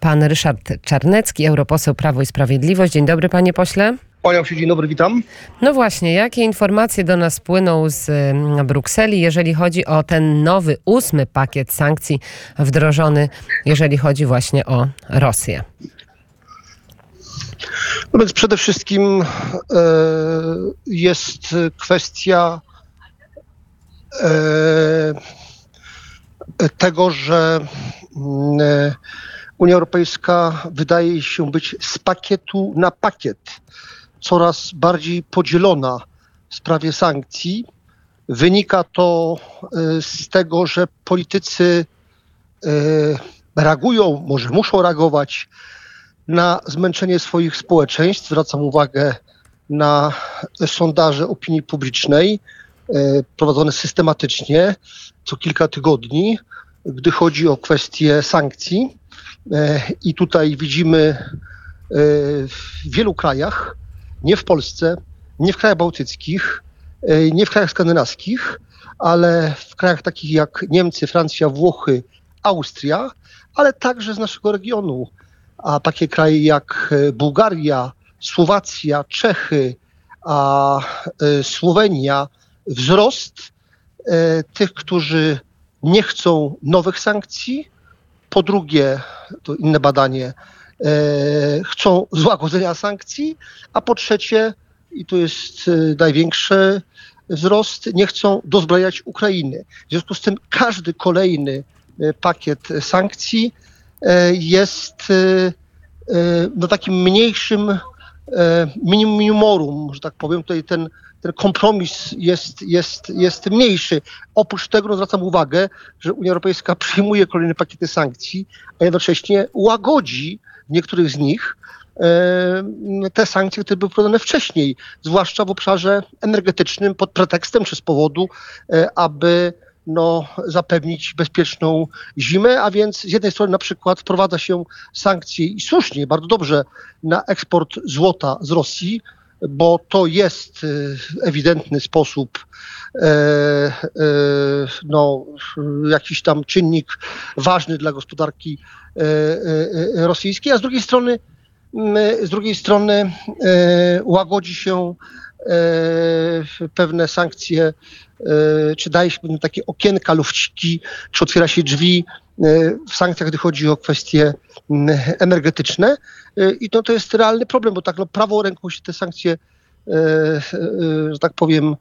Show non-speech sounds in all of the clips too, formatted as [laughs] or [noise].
pan Ryszard Czarnecki, europoseł Prawo i Sprawiedliwość. Dzień dobry, panie pośle. Kłaniam się, dzień dobry, witam. No właśnie, jakie informacje do nas płyną z Brukseli, jeżeli chodzi o ten nowy, ósmy pakiet sankcji wdrożony, jeżeli chodzi właśnie o Rosję? No więc przede wszystkim e, jest kwestia e, tego, że mm, e, Unia Europejska wydaje się być z pakietu na pakiet coraz bardziej podzielona w sprawie sankcji. Wynika to e, z tego, że politycy e, reagują, może muszą reagować na zmęczenie swoich społeczeństw. Zwracam uwagę na sondaże opinii publicznej e, prowadzone systematycznie co kilka tygodni, gdy chodzi o kwestie sankcji. I tutaj widzimy w wielu krajach nie w Polsce, nie w krajach bałtyckich, e, nie w krajach skandynawskich, ale w krajach takich jak Niemcy, Francja, Włochy, Austria, ale także z naszego regionu. A takie kraje jak e, Bułgaria, Słowacja, Czechy, a e, Słowenia, wzrost tych, którzy nie chcą nowych sankcji. Po drugie, to inne badanie, E, chcą złagodzenia sankcji, a po trzecie, i to jest e, największy wzrost, nie chcą dozbrajać Ukrainy. W związku z tym każdy kolejny e, pakiet sankcji jest no, takim mniejszym minimum minimorum, że tak powiem. Tutaj ten, ten kompromis jest, jest, jest mniejszy. Oprócz tego zwracam uwagę, że Unia Europejska przyjmuje kolejne pakiety sankcji, a jednocześnie łagodzi niektórych z nich e, te sankcje, które były wprowadzone wcześniej, zwłaszcza w obszarze energetycznym pod pretekstem czy z powodu, e, aby no, zapewnić bezpieczną zimę, a więc z jednej strony na przykład wprowadza się sankcje i słusznie, bardzo dobrze na eksport złota z Rosji, bo to jest e, ewidentny sposób, e, e, no, jakiś tam czynnik ważny dla gospodarki rosyjskiej, a z drugiej strony, z drugiej strony łagodzi się pewne sankcje, czy daje się takie okienka, lufciki, czy otwiera się drzwi w sankcjach, gdy chodzi o kwestie energetyczne. I to, to jest realny problem, bo tak no, prawą ręką się te sankcje, e, e, że tak powiem,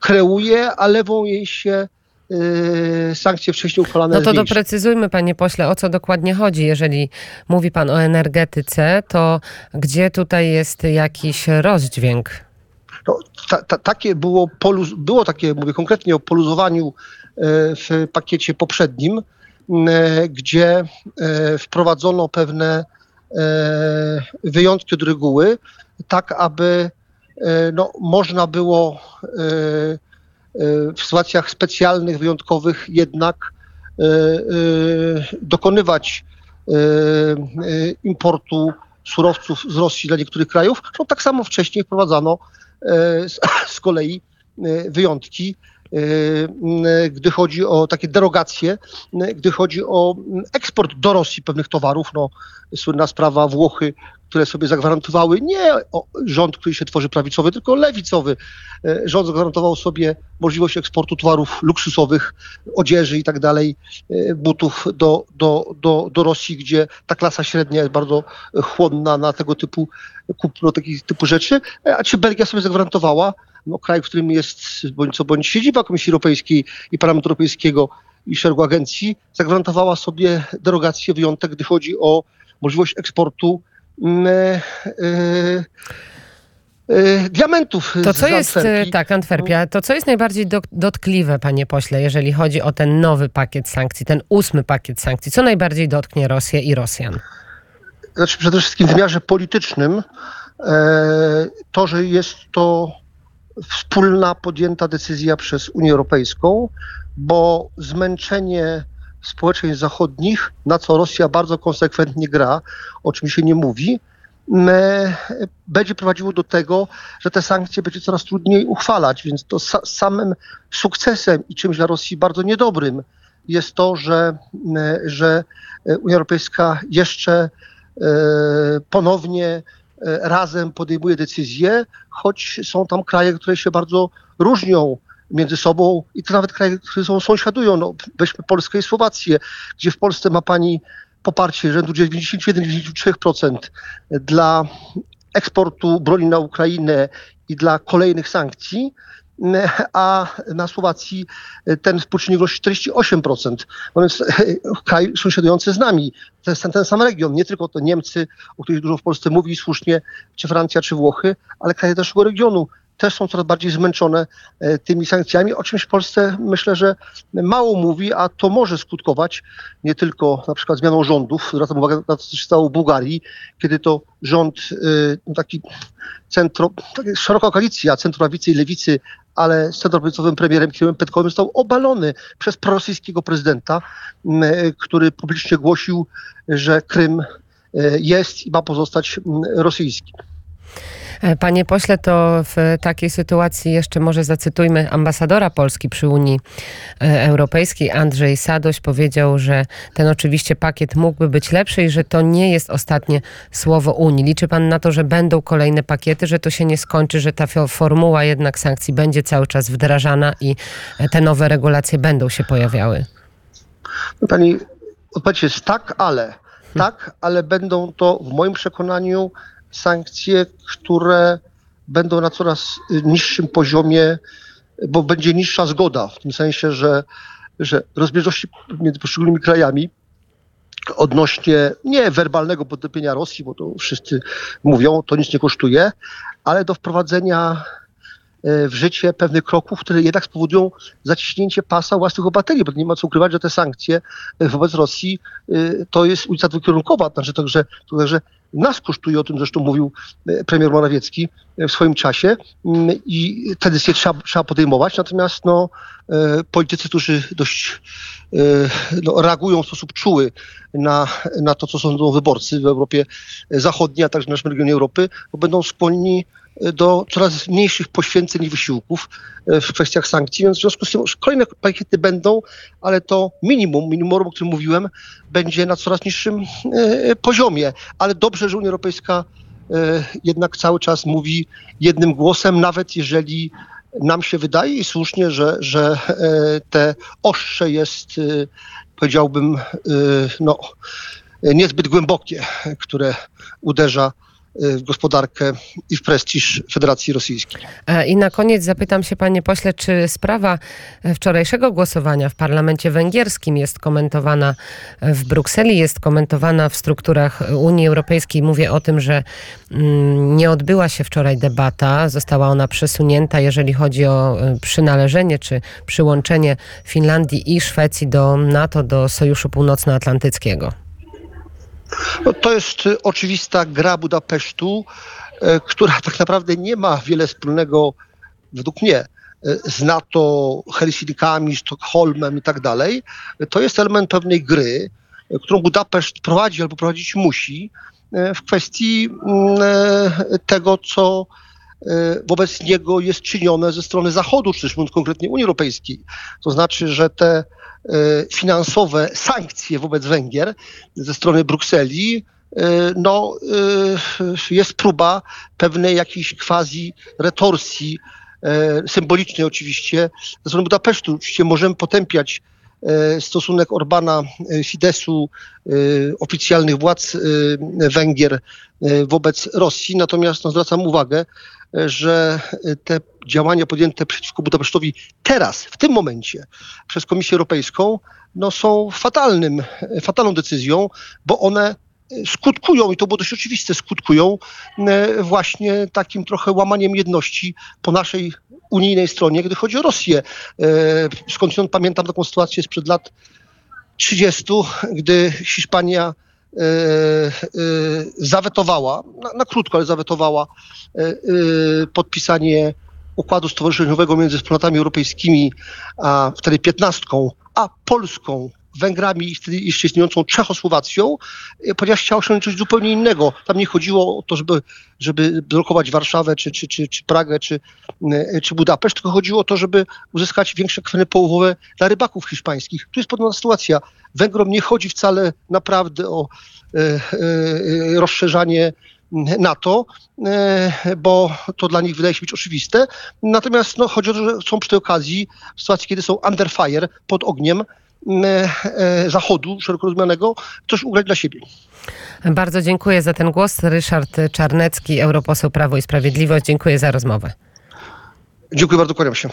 kreuje, a lewą jej się e, sankcje wcześniej uchwalane. No to doprecyzujmy, panie pośle, o co dokładnie chodzi. Jeżeli mówi pan o energetyce, to gdzie tutaj jest jakiś rozdźwięk? No, ta, ta, takie było, było takie, mówię konkretnie o poluzowaniu w pakiecie poprzednim, gdzie wprowadzono pewne E, wyjątki od reguły, tak aby e, no, można było e, w sytuacjach specjalnych, wyjątkowych jednak dokonywać importu surowców z Rosji dla niektórych krajów. No, tak samo wcześniej wprowadzano z kolei wyjątki gdy chodzi o takie derogacje, y, gdy chodzi o eksport do Rosji pewnych towarów. No, słynna sprawa Włochy, które sobie zagwarantowały nie rząd, który się tworzy prawicowy, tylko lewicowy. Y, rząd zagwarantował sobie możliwość eksportu towarów luksusowych, odzieży i tak dalej, butów do, do, do, do Rosji, gdzie ta klasa średnia jest bardzo chłonna na tego typu kupno takich typu rzeczy. A czy Belgia sobie zagwarantowała no, kraj, w którym jest bądź co bądź siedziba Komisji Europejskiej i Parlamentu Europejskiego i szeregu agencji, zagwarantowała sobie derogację, wyjątek, gdy chodzi o możliwość eksportu mm, e, e, e, diamentów. To co jest, tak, Antwerpia, to co jest najbardziej do, dotkliwe, panie pośle, jeżeli chodzi o ten nowy pakiet sankcji, ten ósmy pakiet sankcji, co najbardziej dotknie Rosję i Rosjan? Znaczy przede wszystkim w wymiarze politycznym to, że jest to wspólna podjęta decyzja przez Unię Europejską, bo zmęczenie społeczeństw zachodnich, na co Rosja bardzo konsekwentnie gra, o czym się nie mówi, będzie prowadziło do tego, że te sankcje będzie coraz trudniej uchwalać, więc to samym sukcesem i czymś dla Rosji bardzo niedobrym jest to, że, że Unia Europejska jeszcze e, ponownie razem podejmuje decyzje, choć są tam kraje, które się bardzo różnią między sobą i to nawet kraje, które są sąsiadują. No, weźmy Polskę i Słowację, gdzie w Polsce ma pani poparcie rzędu 91-93% dla eksportu broni na Ukrainę i dla kolejnych sankcji, [laughs] a na Słowacji ten współczynnik wynosi 48%. No więc [laughs] kraj sąsiadujący z nami, ten, ten sam region, nie tylko to Niemcy, o których dużo w Polsce mówi słusznie, czy Francja, czy Włochy, ale kraje naszego regionu też są coraz bardziej zmęczone e, tymi sankcjami, o czymś w Polsce myślę, że mało mówi, a to może skutkować nie tylko na przykład zmianą rządów, zwracam uwagę na to, co się stało w Bułgarii, kiedy to rząd e, taki centro, taka szeroka koalicja centroprawicy i lewicy, ale z centroprawicowym premierem Kirillem Petkowym został obalony przez prorosyjskiego prezydenta, e, który publicznie głosił, że Krym jest i ma pozostać rosyjski. E, panie pośle, to w takiej sytuacji jeszcze może zacytujmy ambasadora Polski przy Unii e, Europejskiej. Andrzej Sadoś powiedział, że ten oczywiście pakiet mógłby być lepszy i że to nie jest ostatnie słowo Unii. Liczy pan na to, że będą kolejne pakiety, że to się nie skończy, że ta formuła jednak sankcji będzie cały czas wdrażana i e, te nowe regulacje będą się pojawiały? No pani odpowiedź jest tak, ale. Tak, ale będą to w moim przekonaniu sankcje, które będą na coraz niższym poziomie, bo będzie niższa zgoda, w tym sensie, że, że rozbieżności między poszczególnymi krajami odnośnie nie werbalnego potępienia Rosji, bo to wszyscy mówią, to nic nie kosztuje, ale do wprowadzenia e, w życie pewnych kroków, które jednak spowodują zaciśnięcie pasa własnych obywateli, bo nie ma co ukrywać, że te sankcje wobec Rosji e, to jest ulica dwukierunkowa, znaczy także, także nas kosztuje, o tym zresztą mówił e, premier Morawiecki e, w swoim czasie mm, i te decyzje trzeba, trzeba podejmować, natomiast no, e, politycy, którzy dość no, reagują w sposób czuły na, na to, co sądzą wyborcy w Europie Zachodniej, a także w naszym regionie Europy, będą skłonni do coraz mniejszych poświęceń i wysiłków e, w kwestiach sankcji, więc w związku z tym kolejne pakiety będą, ale to minimum, minimum, o którym mówiłem, będzie na coraz niższym e, poziomie. Ale dobrze, że Unia Europejska e, jednak cały czas mówi jednym głosem, nawet jeżeli nam się wydaje i słusznie, że, że te ostrze jest, powiedziałbym, no, niezbyt głębokie, które uderza w gospodarkę i w prestiż Federacji Rosyjskiej. E, I na koniec zapytam się, panie pośle, czy sprawa wczorajszego głosowania w parlamencie węgierskim jest komentowana w Brukseli, jest komentowana w strukturach Unii Europejskiej. Mówię o tym, że mm, nie odbyła się wczoraj debata, została ona przesunięta, jeżeli chodzi o e, przynależenie czy przyłączenie Finlandii i Szwecji do NATO, do Sojuszu Północnoatlantyckiego. No, to jest y, oczywista gra Budapesztu, y, która tak naprawdę nie ma wiele wspólnego, według mnie, y, z NATO, Helsinkami, Sztokholmem i tak dalej. To jest element pewnej gry, którą Budapeszt prowadzi albo prowadzić musi w kwestii mm, tego, co wobec niego jest czynione ze strony Zachodu, czy też konkretnie Unii Europejskiej. To znaczy, że te E, finansowe sankcje wobec Węgier ze strony Brukseli, e, no, e, jest próba pewnej jakiejś quasi retorsji, symbolicznej oczywiście, ze strony Budapesztu. Oczywiście możemy potępiać stosunek Orbana, Fidesu, oficjalnych władz Węgier wobec Rosji, natomiast no, zwracam uwagę, że te działania podjęte przeciwko Budapesztowi teraz, w tym momencie przez Komisję Europejską, no są fatalnym, fatalną decyzją, bo one skutkują, i to było dość oczywiste, skutkują e, właśnie takim trochę łamaniem jedności po naszej unijnej stronie, gdy chodzi o Rosję. E, skądinąd pamiętam taką sytuację sprzed lat 30, gdy Hiszpania E, e, zawetowała, na, na krótko, ale zawetowała podpisanie układu stowarzyszeniowego między wspólnotami europejskimi, a wtedy piętnastką, a Polską Węgrami i wtedy jeszcze istniejącą Czechosłowacją, e, ponieważ chciał osiągnąć coś zupełnie innego. Tam nie chodziło o to, żeby, żeby blokować Warszawę, czy, czy, czy, czy Pragę, czy, e, czy Budapeszt, tylko chodziło o to, żeby uzyskać większe kweny połowowe dla rybaków hiszpańskich. Tu jest podobna sytuacja. Węgrom nie chodzi wcale naprawdę o e, e, rozszerzanie NATO, e, bo to dla nich wydaje się być oczywiste. Natomiast no, chodzi o to, że chcą przy tej okazji, w sytuacji, kiedy są under fire, pod ogniem e, e, Zachodu szeroko rozumianego, coś ugrać dla siebie. Bardzo dziękuję za ten głos. Ryszard Czarnecki, europoseł Prawo i Sprawiedliwość. Dziękuję za rozmowę. Dziękuję bardzo, kłaniam się.